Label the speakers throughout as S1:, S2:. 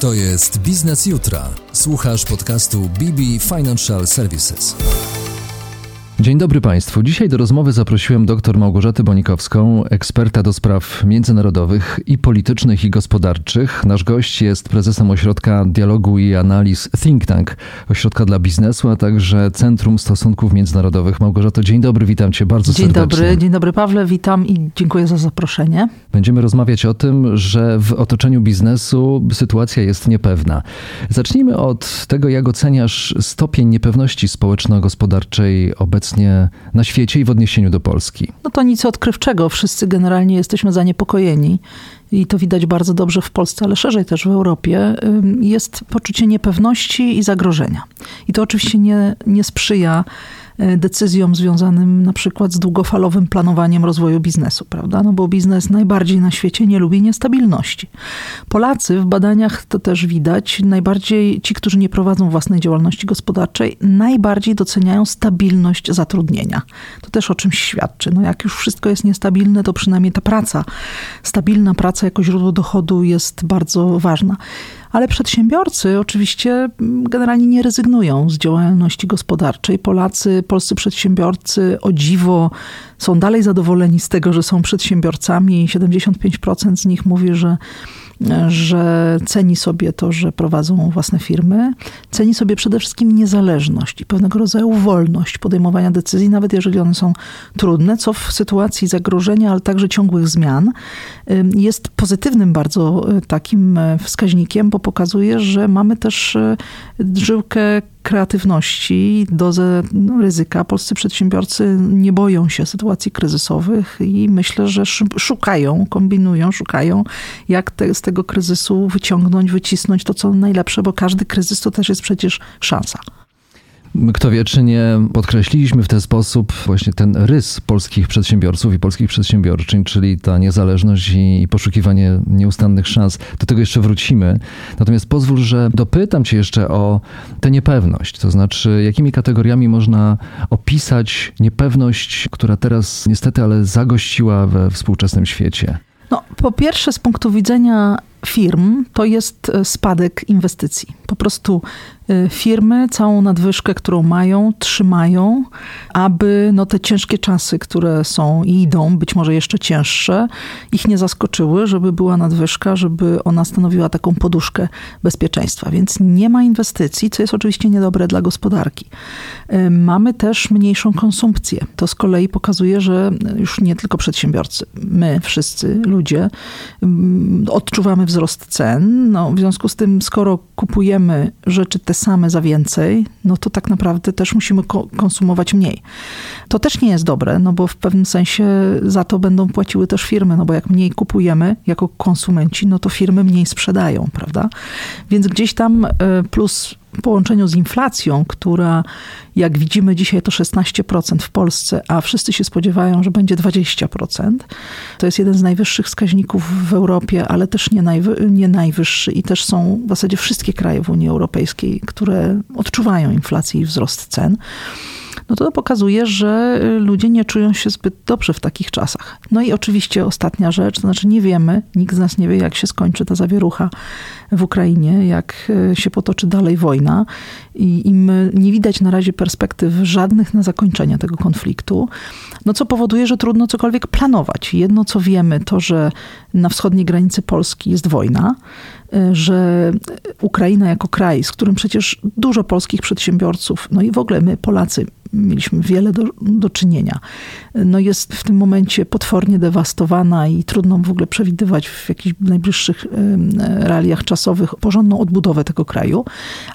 S1: To jest Biznes Jutra. Słuchasz podcastu BB Financial Services.
S2: Dzień dobry Państwu. Dzisiaj do rozmowy zaprosiłem dr Małgorzatę Bonikowską, eksperta do spraw międzynarodowych i politycznych i gospodarczych. Nasz gość jest prezesem Ośrodka Dialogu i Analiz Think Tank, Ośrodka dla Biznesu, a także Centrum Stosunków Międzynarodowych. Małgorzato, dzień dobry, witam Cię bardzo
S3: dzień
S2: serdecznie.
S3: Dzień dobry, dzień dobry Pawle, witam i dziękuję za zaproszenie.
S2: Będziemy rozmawiać o tym, że w otoczeniu biznesu sytuacja jest niepewna. Zacznijmy od tego, jak oceniasz stopień niepewności społeczno-gospodarczej obecnie obecnie na świecie i w odniesieniu do Polski?
S3: No to nic odkrywczego. Wszyscy generalnie jesteśmy zaniepokojeni i to widać bardzo dobrze w Polsce, ale szerzej też w Europie. Jest poczucie niepewności i zagrożenia. I to oczywiście nie, nie sprzyja decyzjom związanym na przykład z długofalowym planowaniem rozwoju biznesu, prawda? No bo biznes najbardziej na świecie nie lubi niestabilności. Polacy w badaniach to też widać, najbardziej ci, którzy nie prowadzą własnej działalności gospodarczej, najbardziej doceniają stabilność zatrudnienia. To też o czymś świadczy. No jak już wszystko jest niestabilne, to przynajmniej ta praca, stabilna praca jako źródło dochodu jest bardzo ważna. Ale przedsiębiorcy oczywiście generalnie nie rezygnują z działalności gospodarczej. Polacy, polscy przedsiębiorcy o dziwo są dalej zadowoleni z tego, że są przedsiębiorcami. 75% z nich mówi, że że ceni sobie to, że prowadzą własne firmy, ceni sobie przede wszystkim niezależność i pewnego rodzaju wolność podejmowania decyzji, nawet jeżeli one są trudne, co w sytuacji zagrożenia, ale także ciągłych zmian jest pozytywnym bardzo e, takim e, wskaźnikiem, bo pokazuje, że mamy też e, żyłkę kreatywności, dozę no, ryzyka. Polscy przedsiębiorcy nie boją się sytuacji kryzysowych i myślę, że szukają, kombinują, szukają, jak te, z tego kryzysu wyciągnąć, wycisnąć to, co najlepsze, bo każdy kryzys to też jest przecież szansa.
S2: Kto wie, czy nie podkreśliliśmy w ten sposób właśnie ten rys polskich przedsiębiorców i polskich przedsiębiorczyń, czyli ta niezależność i, i poszukiwanie nieustannych szans. Do tego jeszcze wrócimy. Natomiast pozwól, że dopytam Cię jeszcze o tę niepewność. To znaczy, jakimi kategoriami można opisać niepewność, która teraz niestety, ale zagościła we współczesnym świecie?
S3: No, po pierwsze, z punktu widzenia firm, to jest e, spadek inwestycji. Po prostu Y, firmy całą nadwyżkę, którą mają, trzymają, aby no, te ciężkie czasy, które są i idą, być może jeszcze cięższe, ich nie zaskoczyły, żeby była nadwyżka, żeby ona stanowiła taką poduszkę bezpieczeństwa. Więc nie ma inwestycji, co jest oczywiście niedobre dla gospodarki. Y, mamy też mniejszą konsumpcję. To z kolei pokazuje, że już nie tylko przedsiębiorcy, my wszyscy ludzie odczuwamy wzrost cen. No, w związku z tym, skoro kupujemy rzeczy te same za więcej, no to tak naprawdę też musimy konsumować mniej. To też nie jest dobre, no bo w pewnym sensie za to będą płaciły też firmy, no bo jak mniej kupujemy jako konsumenci, no to firmy mniej sprzedają, prawda? Więc gdzieś tam e, plus w połączeniu z inflacją, która jak widzimy dzisiaj to 16% w Polsce, a wszyscy się spodziewają, że będzie 20%. To jest jeden z najwyższych wskaźników w Europie, ale też nie, najwy, nie najwyższy i też są w zasadzie wszystkie kraje w Unii Europejskiej, które odczuwają inflację i wzrost cen no to pokazuje, że ludzie nie czują się zbyt dobrze w takich czasach. No i oczywiście ostatnia rzecz, to znaczy nie wiemy, nikt z nas nie wie, jak się skończy ta zawierucha w Ukrainie, jak e, się potoczy dalej wojna i im nie widać na razie perspektyw żadnych na zakończenie tego konfliktu, no co powoduje, że trudno cokolwiek planować. Jedno co wiemy, to że na wschodniej granicy Polski jest wojna, że Ukraina jako kraj, z którym przecież dużo polskich przedsiębiorców, no i w ogóle my Polacy mieliśmy wiele do, do czynienia. No jest w tym momencie potwornie dewastowana i trudno w ogóle przewidywać w jakichś najbliższych realiach czasowych porządną odbudowę tego kraju.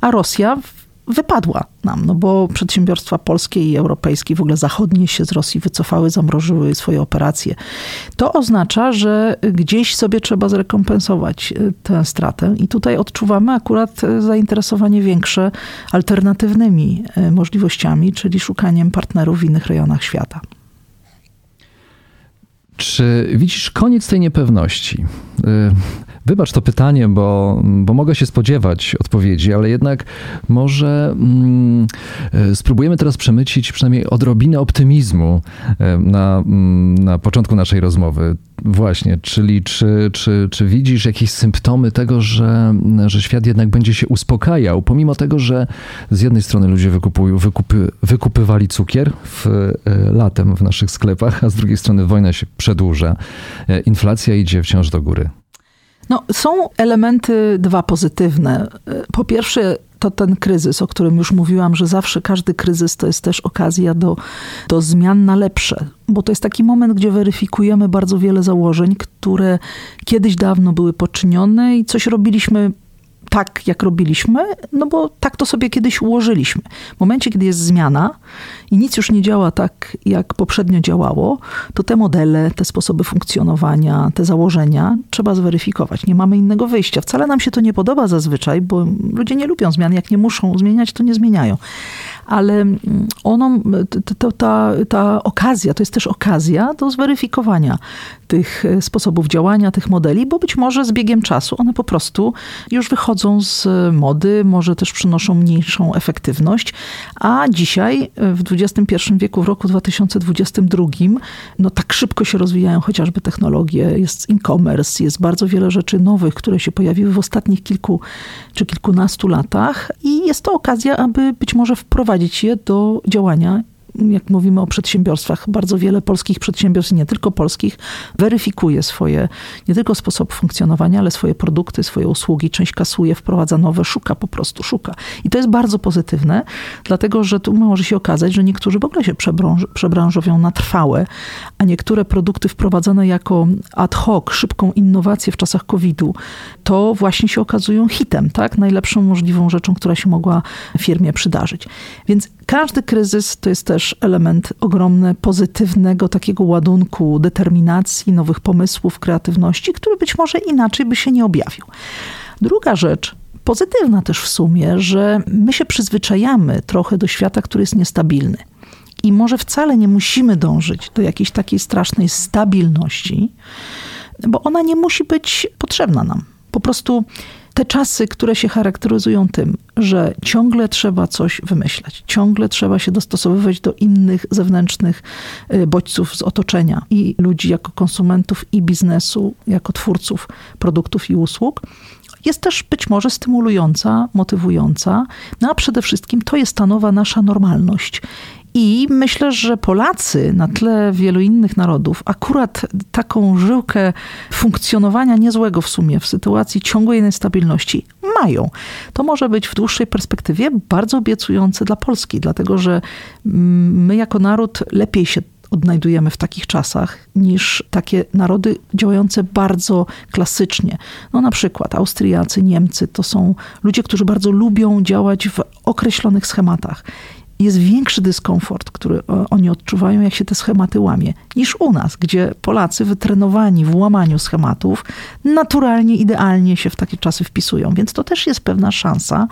S3: A Rosja wypadła nam, no bo przedsiębiorstwa polskie i europejskie, w ogóle zachodnie się z Rosji wycofały, zamrożyły swoje operacje. To oznacza, że gdzieś sobie trzeba zrekompensować e, tę stratę i tutaj odczuwamy akurat e, zainteresowanie większe alternatywnymi e, możliwościami, czyli szukaniem partnerów w innych rejonach świata.
S2: Czy widzisz koniec tej niepewności? Wybacz to pytanie, bo, bo mogę się spodziewać odpowiedzi, ale jednak może mm, e, spróbujemy teraz przemycić przynajmniej odrobinę optymizmu e, na, mm, na początku naszej rozmowy. Właśnie, czyli czy, czy, czy widzisz jakieś symptomy tego, że, że świat jednak będzie się uspokajał, pomimo tego, że z jednej strony ludzie wykupy, wykupywali cukier w, e, latem w naszych sklepach, a z drugiej strony wojna się przedłuża, e, inflacja idzie wciąż do góry.
S3: No, są elementy dwa pozytywne. Po pierwsze, to ten kryzys, o którym już mówiłam, że zawsze każdy kryzys to jest też okazja do, do zmian na lepsze. Bo to jest taki moment, gdzie weryfikujemy bardzo wiele założeń, które kiedyś dawno były poczynione i coś robiliśmy tak, jak robiliśmy, no bo tak to sobie kiedyś ułożyliśmy. W momencie, kiedy jest zmiana i nic już nie działa tak, jak poprzednio działało, to te modele, te sposoby funkcjonowania, te założenia trzeba zweryfikować. Nie mamy innego wyjścia. Wcale nam się to nie podoba zazwyczaj, bo ludzie nie lubią zmian. Jak nie muszą zmieniać, to nie zmieniają ale mm, ono, to, ta, ta okazja, to jest też okazja do zweryfikowania tych e, sposobów działania, tych modeli, bo być może z biegiem czasu one po prostu już wychodzą z mody, może też przynoszą mniejszą efektywność, a dzisiaj e, w XXI wieku, w roku 2022, no tak szybko się rozwijają chociażby technologie, jest e-commerce, jest bardzo wiele rzeczy nowych, które się pojawiły w ostatnich kilku czy kilkunastu latach i jest to okazja, aby być może wprowadzić je do działania jak mówimy o przedsiębiorstwach, bardzo wiele polskich przedsiębiorstw, nie tylko polskich, weryfikuje swoje, nie tylko sposób funkcjonowania, ale swoje produkty, swoje usługi. Część kasuje, wprowadza nowe, szuka po prostu, szuka. I to jest bardzo pozytywne, dlatego że tu może się okazać, że niektórzy w ogóle się przebranż, przebranżowią na trwałe, a niektóre produkty wprowadzone jako ad hoc, szybką innowację w czasach COVID-u, to właśnie się okazują hitem, tak? Najlepszą możliwą rzeczą, która się mogła firmie przydarzyć. Więc każdy kryzys to jest też element ogromny pozytywnego takiego ładunku determinacji, nowych pomysłów, kreatywności, który być może inaczej by się nie objawił. Druga rzecz, pozytywna też w sumie, że my się przyzwyczajamy trochę do świata, który jest niestabilny. I może wcale nie musimy dążyć do jakiejś takiej strasznej stabilności, bo ona nie musi być potrzebna nam. Po prostu te czasy, które się charakteryzują tym, że ciągle trzeba coś wymyślać, ciągle trzeba się dostosowywać do innych zewnętrznych y, bodźców z otoczenia i ludzi jako konsumentów i biznesu, jako twórców produktów i usług, jest też być może stymulująca, motywująca, no a przede wszystkim to jest ta nowa nasza normalność. I myślę, że Polacy na tle wielu innych narodów akurat taką żyłkę funkcjonowania niezłego w sumie w sytuacji ciągłej niestabilności mają. To może być w dłuższej perspektywie bardzo obiecujące dla Polski, dlatego że mm, my jako naród lepiej się odnajdujemy w takich czasach niż takie narody działające bardzo klasycznie. No na przykład Austriacy, Niemcy to są ludzie, którzy bardzo lubią działać w określonych schematach jest większy dyskomfort, który e, oni odczuwają, jak się te schematy łamie, niż u nas, gdzie Polacy wytrenowani w łamaniu schematów naturalnie, idealnie się w takie czasy wpisują. Więc to też jest pewna szansa.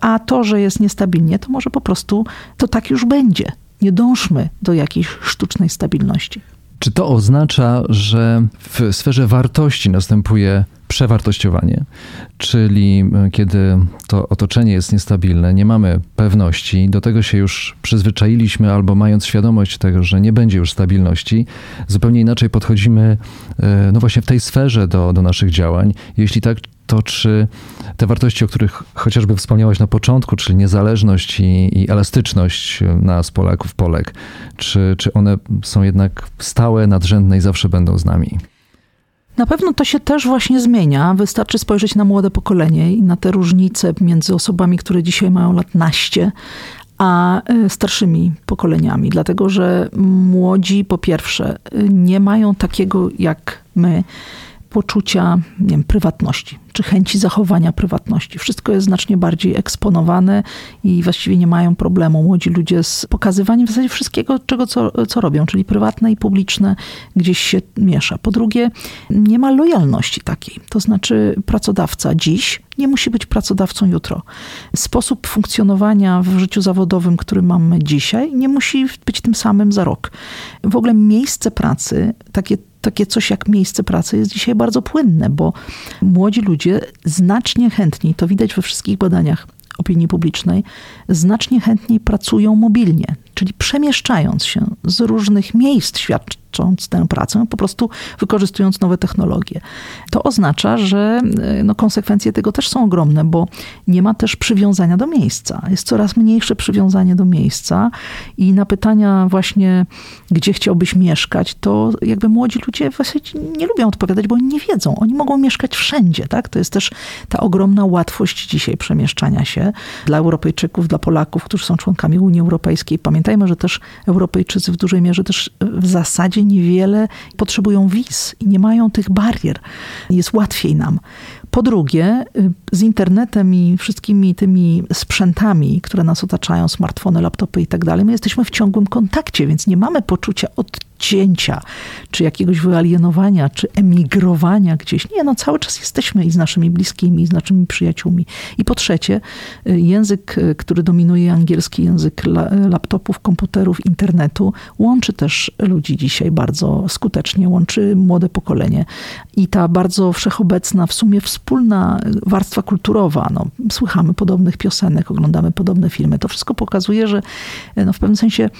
S3: A to, że jest niestabilnie, to może po prostu to tak już będzie. Nie dążmy do jakiejś sztucznej stabilności.
S2: Czy to oznacza, że w sferze wartości następuje przewartościowanie, czyli e, kiedy to otoczenie jest niestabilne, nie mamy pewności, do tego się już przyzwyczailiśmy, albo mając świadomość tego, że nie będzie już stabilności, zupełnie inaczej podchodzimy, e, no właśnie w tej sferze do, do naszych działań. Jeśli tak, to czy te wartości, o których chociażby wspomniałaś na początku, czyli niezależność i, i elastyczność nas, Polaków, Polek, czy, czy one są jednak stałe, nadrzędne i zawsze będą z nami?
S3: Na pewno to się też właśnie zmienia. Wystarczy spojrzeć na młode pokolenie i na te różnice między osobami, które dzisiaj mają lat naście, a e, starszymi pokoleniami. Dlatego, że młodzi po pierwsze nie mają takiego jak my poczucia nie wiem, prywatności, czy chęci zachowania prywatności. Wszystko jest znacznie bardziej eksponowane i właściwie nie mają problemu młodzi ludzie z pokazywaniem w zasadzie wszystkiego, czego, co, co robią, czyli prywatne i publiczne gdzieś się miesza. Po drugie, nie ma lojalności takiej. To znaczy pracodawca dziś nie musi być pracodawcą jutro. Sposób funkcjonowania w życiu zawodowym, który mamy dzisiaj, nie musi być tym samym za rok. W ogóle miejsce pracy, takie takie coś jak miejsce pracy jest dzisiaj bardzo płynne, bo młodzi ludzie znacznie chętniej, to widać we wszystkich badaniach opinii publicznej, znacznie chętniej pracują mobilnie. Czyli przemieszczając się z różnych miejsc świadcząc tę pracę, po prostu wykorzystując nowe technologie. To oznacza, że e, no, konsekwencje tego też są ogromne, bo nie ma też przywiązania do miejsca. Jest coraz mniejsze przywiązanie do miejsca i na pytania właśnie, gdzie chciałbyś mieszkać, to jakby młodzi ludzie właśnie nie lubią odpowiadać, bo oni nie wiedzą. Oni mogą mieszkać wszędzie, tak? To jest też ta ogromna łatwość dzisiaj przemieszczania się dla Europejczyków, dla Polaków, którzy są członkami Unii Europejskiej. Pamiętajmy, że też Europejczycy w dużej mierze też w zasadzie niewiele potrzebują wiz i nie mają tych barier. Jest łatwiej nam. Po drugie, y, z internetem i wszystkimi tymi sprzętami, które nas otaczają, smartfony, laptopy i tak dalej, my jesteśmy w ciągłym kontakcie, więc nie mamy poczucia odcięcia, czy jakiegoś wyalienowania, czy emigrowania gdzieś. Nie, no cały czas jesteśmy i z naszymi bliskimi, i z naszymi przyjaciółmi. I po trzecie, y, język, y, który dominuje, angielski język laptopów, komputerów, internetu, łączy też ludzi dzisiaj bardzo skutecznie, łączy młode pokolenie. I ta bardzo wszechobecna w sumie współpraca wspólna warstwa kulturowa. No, słuchamy podobnych piosenek, oglądamy podobne filmy. To wszystko pokazuje, że no, w pewnym sensie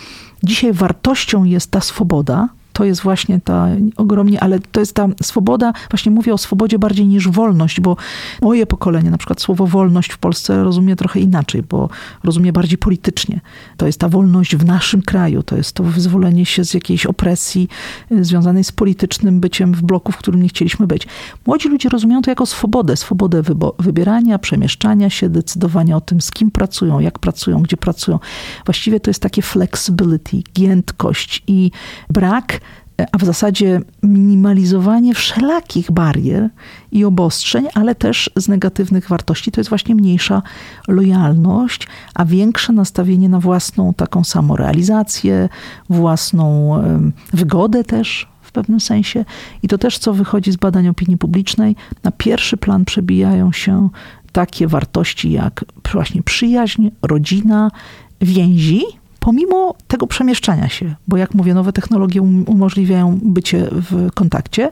S3: dzisiaj wartością jest ta swoboda, to jest właśnie ta ogromnie, ale to jest ta swoboda, właśnie mówię o swobodzie bardziej niż wolność, bo moje pokolenie, na przykład słowo wolność w Polsce rozumie trochę inaczej, bo rozumie bardziej politycznie. To jest ta wolność w naszym kraju, to jest to wyzwolenie się z jakiejś opresji y, związanej z politycznym byciem w bloku, w którym nie chcieliśmy być. Młodzi ludzie rozumieją to jako swobodę, swobodę wybierania, przemieszczania się, decydowania o tym, z kim pracują, jak pracują, gdzie pracują. Właściwie to jest takie flexibility, giętkość i brak a w zasadzie minimalizowanie wszelakich barier i obostrzeń, ale też z negatywnych wartości. To jest właśnie mniejsza lojalność, a większe nastawienie na własną taką samorealizację, własną wygodę też w pewnym sensie. I to też, co wychodzi z badań opinii publicznej, na pierwszy plan przebijają się takie wartości jak właśnie przyjaźń, rodzina, więzi, pomimo tego przemieszczania się, bo jak mówię, nowe technologie um, umożliwiają bycie w kontakcie,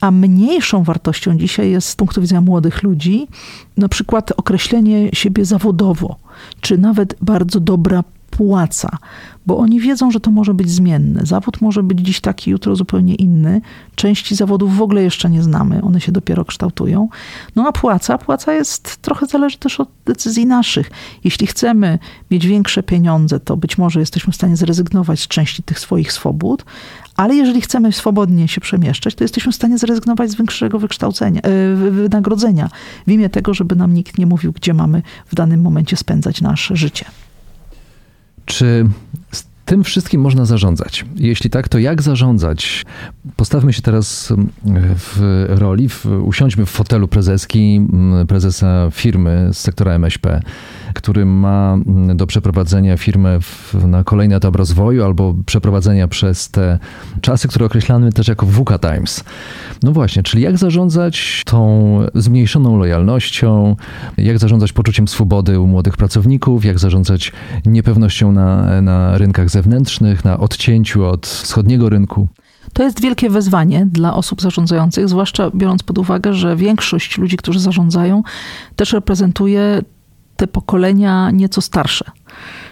S3: a mniejszą wartością dzisiaj jest z punktu widzenia młodych ludzi na przykład określenie siebie zawodowo, czy nawet bardzo dobra płaca, bo oni wiedzą, że to może być zmienne. Zawód może być dziś taki, jutro zupełnie inny. Części zawodów w ogóle jeszcze nie znamy, one się dopiero kształtują. No a płaca, płaca jest trochę zależy też od decyzji naszych. Jeśli chcemy mieć większe pieniądze, to być może jesteśmy w stanie zrezygnować z części tych swoich swobód, ale jeżeli chcemy swobodnie się przemieszczać, to jesteśmy w stanie zrezygnować z większego wykształcenia, e, wynagrodzenia w imię tego, żeby nam nikt nie mówił, gdzie mamy w danym momencie spędzać nasze życie.
S2: Czy z tym wszystkim można zarządzać? Jeśli tak, to jak zarządzać? Postawmy się teraz mm, w roli, w, usiądźmy w fotelu prezeski, mm, prezesa firmy z sektora MŚP który ma mm, do przeprowadzenia firmę w, na kolejny etap rozwoju albo przeprowadzenia przez te czasy, które określamy też jako VUCA Times. No właśnie, czyli jak zarządzać tą zmniejszoną lojalnością, jak zarządzać poczuciem swobody u młodych pracowników, jak zarządzać niepewnością na, na rynkach zewnętrznych, na odcięciu od wschodniego rynku.
S3: To jest wielkie wyzwanie dla osób zarządzających, zwłaszcza biorąc pod uwagę, że większość ludzi, którzy zarządzają, też reprezentuje te pokolenia nieco starsze,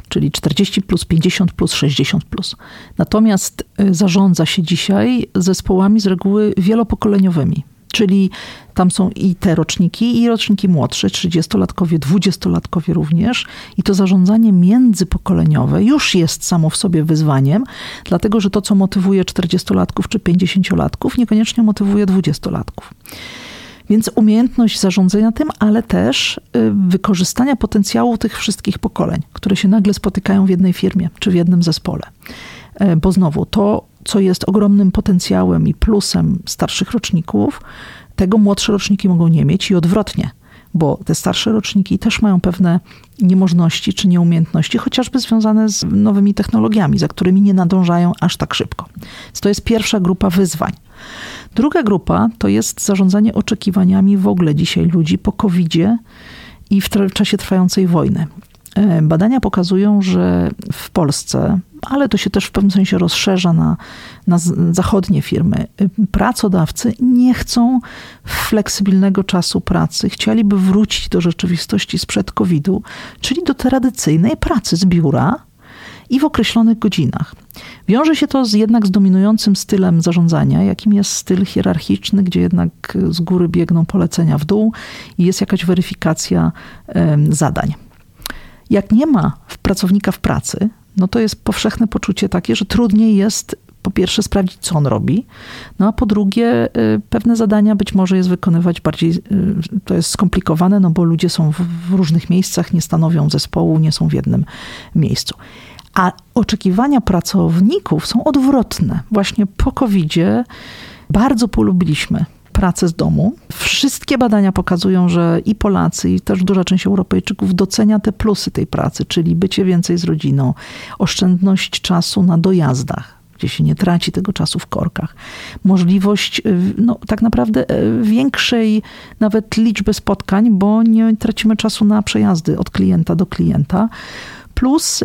S3: czyli 40 plus, 50 plus, 60 plus. Natomiast y, zarządza się dzisiaj zespołami z reguły wielopokoleniowymi. Czyli tam są i te roczniki, i roczniki młodsze, 30-latkowie, 20-latkowie również. I to zarządzanie międzypokoleniowe już jest samo w sobie wyzwaniem, dlatego że to, co motywuje 40-latków czy 50-latków, niekoniecznie motywuje 20-latków. Więc umiejętność zarządzania tym, ale też y, wykorzystania potencjału tych wszystkich pokoleń, które się nagle spotykają w jednej firmie czy w jednym zespole. E, bo znowu, to, co jest ogromnym potencjałem i plusem starszych roczników, tego młodsze roczniki mogą nie mieć i odwrotnie bo te starsze roczniki też mają pewne niemożności czy nieumiejętności, chociażby związane z nowymi technologiami, za którymi nie nadążają aż tak szybko. Więc to jest pierwsza grupa wyzwań. Druga grupa to jest zarządzanie oczekiwaniami w ogóle dzisiaj ludzi po COVID-zie i w czasie trwającej wojny. E, badania pokazują, że w Polsce, ale to się też w pewnym sensie rozszerza na, na zachodnie firmy, e, pracodawcy nie chcą fleksybilnego czasu pracy. Chcieliby wrócić do rzeczywistości sprzed COVID-u, czyli do tradycyjnej pracy z biura i w określonych godzinach. Wiąże się to z, jednak z dominującym stylem zarządzania, jakim jest styl hierarchiczny, gdzie jednak z góry biegną polecenia w dół i jest jakaś weryfikacja zadań. Jak nie ma pracownika w pracy, no to jest powszechne poczucie takie, że trudniej jest po pierwsze sprawdzić, co on robi, no a po drugie, y, pewne zadania być może jest wykonywać bardziej, y, to jest skomplikowane, no bo ludzie są w różnych miejscach, nie stanowią zespołu, nie są w jednym miejscu. A oczekiwania pracowników są odwrotne. Właśnie po covid bardzo polubiliśmy pracę z domu. Wszystkie badania pokazują, że i Polacy, i też duża część Europejczyków docenia te plusy tej pracy, czyli bycie więcej z rodziną, oszczędność czasu na dojazdach, gdzie się nie traci tego czasu w korkach. Możliwość y, no, tak naprawdę y, większej nawet liczby spotkań, bo nie tracimy czasu na przejazdy od klienta do klienta. Plus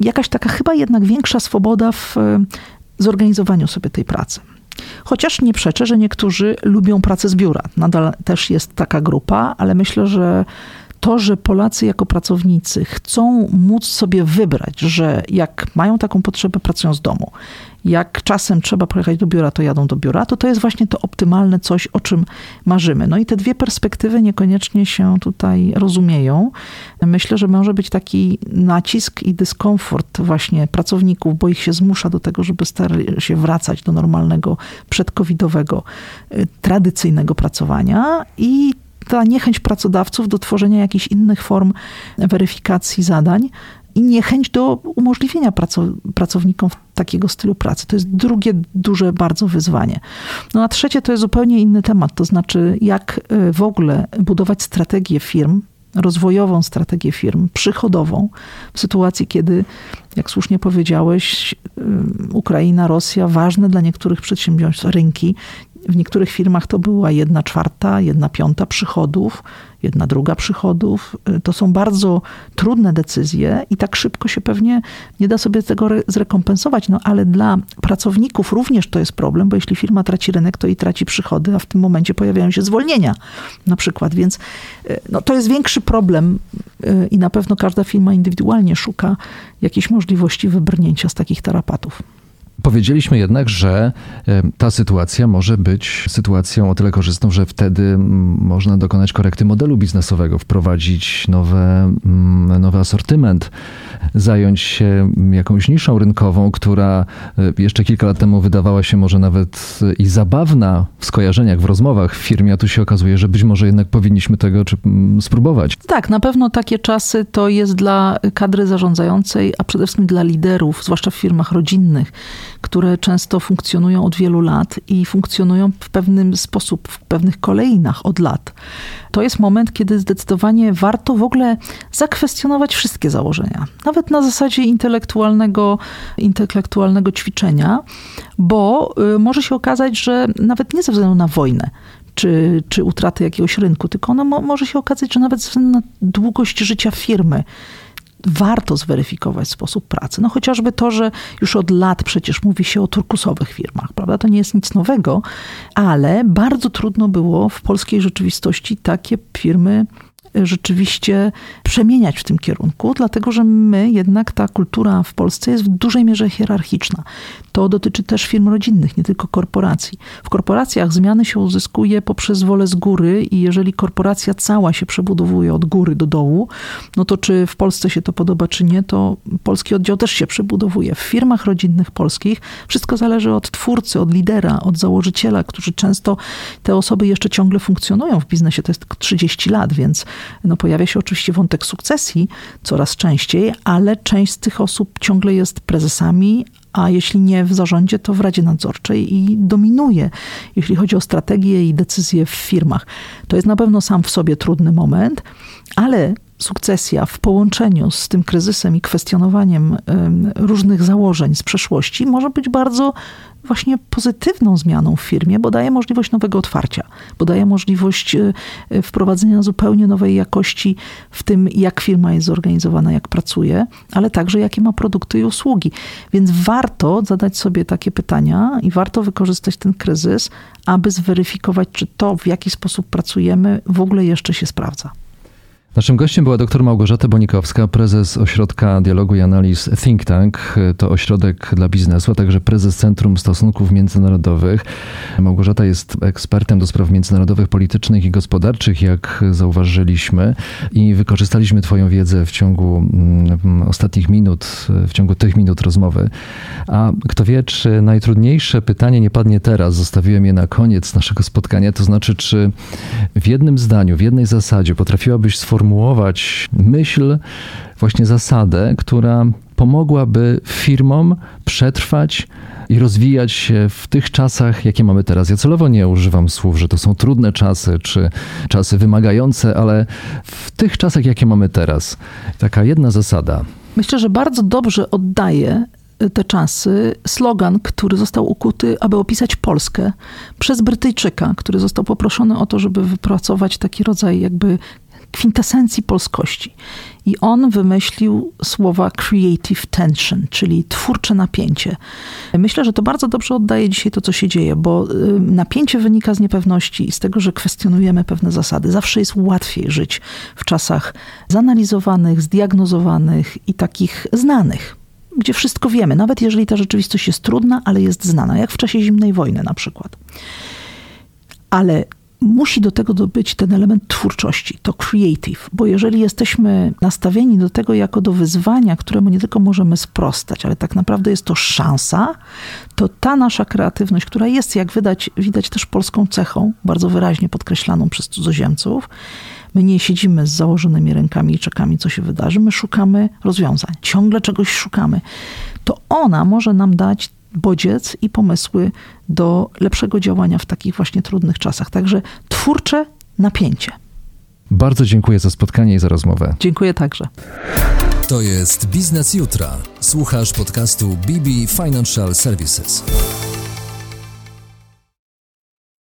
S3: jakaś taka chyba jednak większa swoboda w zorganizowaniu sobie tej pracy. Chociaż nie przeczę, że niektórzy lubią pracę z biura. Nadal też jest taka grupa, ale myślę, że to, że Polacy jako pracownicy chcą móc sobie wybrać, że jak mają taką potrzebę, pracują z domu. Jak czasem trzeba pojechać do biura, to jadą do biura, to to jest właśnie to optymalne coś, o czym marzymy. No i te dwie perspektywy niekoniecznie się tutaj rozumieją. Myślę, że może być taki nacisk i dyskomfort właśnie pracowników, bo ich się zmusza do tego, żeby starali się wracać do normalnego, przedkowidowego, y, tradycyjnego pracowania i ta niechęć pracodawców do tworzenia jakichś innych form weryfikacji zadań i niechęć do umożliwienia pracownikom takiego stylu pracy. To jest drugie duże bardzo wyzwanie. No a trzecie to jest zupełnie inny temat, to znaczy jak y, w ogóle budować strategię firm, rozwojową strategię firm, przychodową, w sytuacji, kiedy, jak słusznie powiedziałeś, y, Ukraina, Rosja, ważne dla niektórych przedsiębiorstw rynki w niektórych firmach to była jedna czwarta, jedna piąta przychodów, jedna druga przychodów. Y, to są bardzo trudne decyzje i tak szybko się pewnie nie da sobie tego zrekompensować. No ale dla pracowników również to jest problem, bo jeśli firma traci rynek, to i traci przychody, a w tym momencie pojawiają się zwolnienia na przykład. Więc y, no, to jest większy problem y, i na pewno każda firma indywidualnie szuka jakiejś możliwości wybrnięcia z takich tarapatów.
S2: Powiedzieliśmy jednak, że e, ta sytuacja może być sytuacją o tyle korzystną, że wtedy można dokonać korekty modelu biznesowego, wprowadzić nowe, nowy asortyment, zająć się jakąś niszą rynkową, która e, jeszcze kilka lat temu wydawała się może nawet i zabawna w skojarzeniach, w rozmowach w firmie, a tu się okazuje, że być może jednak powinniśmy tego czy, spróbować.
S3: Tak, na pewno takie czasy to jest dla kadry zarządzającej, a przede wszystkim dla liderów, zwłaszcza w firmach rodzinnych które często funkcjonują od wielu lat i funkcjonują w pewnym sposób, w pewnych kolejnach od lat. To jest moment, kiedy zdecydowanie warto w ogóle zakwestionować wszystkie założenia, nawet na zasadzie intelektualnego, intelektualnego ćwiczenia, bo y, może się okazać, że nawet nie ze względu na wojnę, czy, czy utratę jakiegoś rynku, tylko ono mo może się okazać, że nawet ze względu na długość życia firmy, warto zweryfikować sposób pracy. No chociażby to, że już od lat przecież mówi się o turkusowych firmach, prawda? To nie jest nic nowego, ale bardzo trudno było w polskiej rzeczywistości takie firmy rzeczywiście przemieniać w tym kierunku, dlatego że my jednak ta kultura w Polsce jest w dużej mierze hierarchiczna. To dotyczy też firm rodzinnych, nie tylko korporacji. W korporacjach zmiany się uzyskuje poprzez wolę z góry i jeżeli korporacja cała się przebudowuje od góry do dołu, no to czy w Polsce się to podoba, czy nie, to polski oddział też się przebudowuje. W firmach rodzinnych polskich wszystko zależy od twórcy, od lidera, od założyciela, którzy często te osoby jeszcze ciągle funkcjonują w biznesie. To jest tylko 30 lat, więc no pojawia się oczywiście wątek sukcesji coraz częściej, ale część z tych osób ciągle jest prezesami, a jeśli nie w zarządzie, to w Radzie Nadzorczej i dominuje, jeśli chodzi o strategię i decyzje w firmach. To jest na pewno sam w sobie trudny moment, ale sukcesja w połączeniu z tym kryzysem i kwestionowaniem różnych założeń z przeszłości może być bardzo właśnie pozytywną zmianą w firmie, bo daje możliwość nowego otwarcia, bo daje możliwość e, e, wprowadzenia zupełnie nowej jakości w tym, jak firma jest zorganizowana, jak pracuje, ale także jakie ma produkty i usługi. Więc warto zadać sobie takie pytania i warto wykorzystać ten kryzys, aby zweryfikować, czy to, w jaki sposób pracujemy, w ogóle jeszcze się sprawdza.
S2: Naszym gościem była dr Małgorzata Bonikowska, prezes Ośrodka Dialogu i Analiz Think Tank. To ośrodek dla biznesu, a także prezes Centrum Stosunków Międzynarodowych. Małgorzata jest ekspertem do spraw międzynarodowych, politycznych i gospodarczych, jak zauważyliśmy, i wykorzystaliśmy Twoją wiedzę w ciągu mm, ostatnich minut, w ciągu tych minut rozmowy. A kto wie, czy najtrudniejsze pytanie nie padnie teraz, zostawiłem je na koniec naszego spotkania, to znaczy, czy w jednym zdaniu, w jednej zasadzie potrafiłabyś sformułować, sformułować myśl, właśnie zasadę, która pomogłaby firmom przetrwać i rozwijać się w tych czasach, jakie mamy teraz. Ja celowo nie używam słów, że to są trudne czasy, czy czasy wymagające, ale w tych czasach, jakie mamy teraz. Taka jedna zasada.
S3: Myślę, że bardzo dobrze oddaje te czasy slogan, który został ukuty, aby opisać Polskę przez Brytyjczyka, który został poproszony o to, żeby wypracować taki rodzaj jakby kwintesencji polskości. I on wymyślił słowa creative tension, czyli twórcze napięcie. Myślę, że to bardzo dobrze oddaje dzisiaj to, co się dzieje, bo y, napięcie wynika z niepewności i z tego, że kwestionujemy pewne zasady. Zawsze jest łatwiej żyć w czasach zanalizowanych, zdiagnozowanych i takich znanych gdzie wszystko wiemy, nawet jeżeli ta rzeczywistość jest trudna, ale jest znana, jak w czasie zimnej wojny na przykład. Ale musi do tego być ten element twórczości, to creative, bo jeżeli jesteśmy nastawieni do tego jako do wyzwania, któremu nie tylko możemy sprostać, ale tak naprawdę jest to szansa, to ta nasza kreatywność, która jest, jak widać, widać też polską cechą, bardzo wyraźnie podkreślaną przez cudzoziemców, my nie siedzimy z założonymi rękami i czekamy, co się wydarzy, my szukamy rozwiązań, ciągle czegoś szukamy. To ona może nam dać bodziec i pomysły do lepszego działania w takich właśnie trudnych czasach. Także twórcze napięcie.
S2: Bardzo dziękuję za spotkanie i za rozmowę.
S3: Dziękuję także.
S1: To jest Biznes Jutra. Słuchasz podcastu BB Financial Services.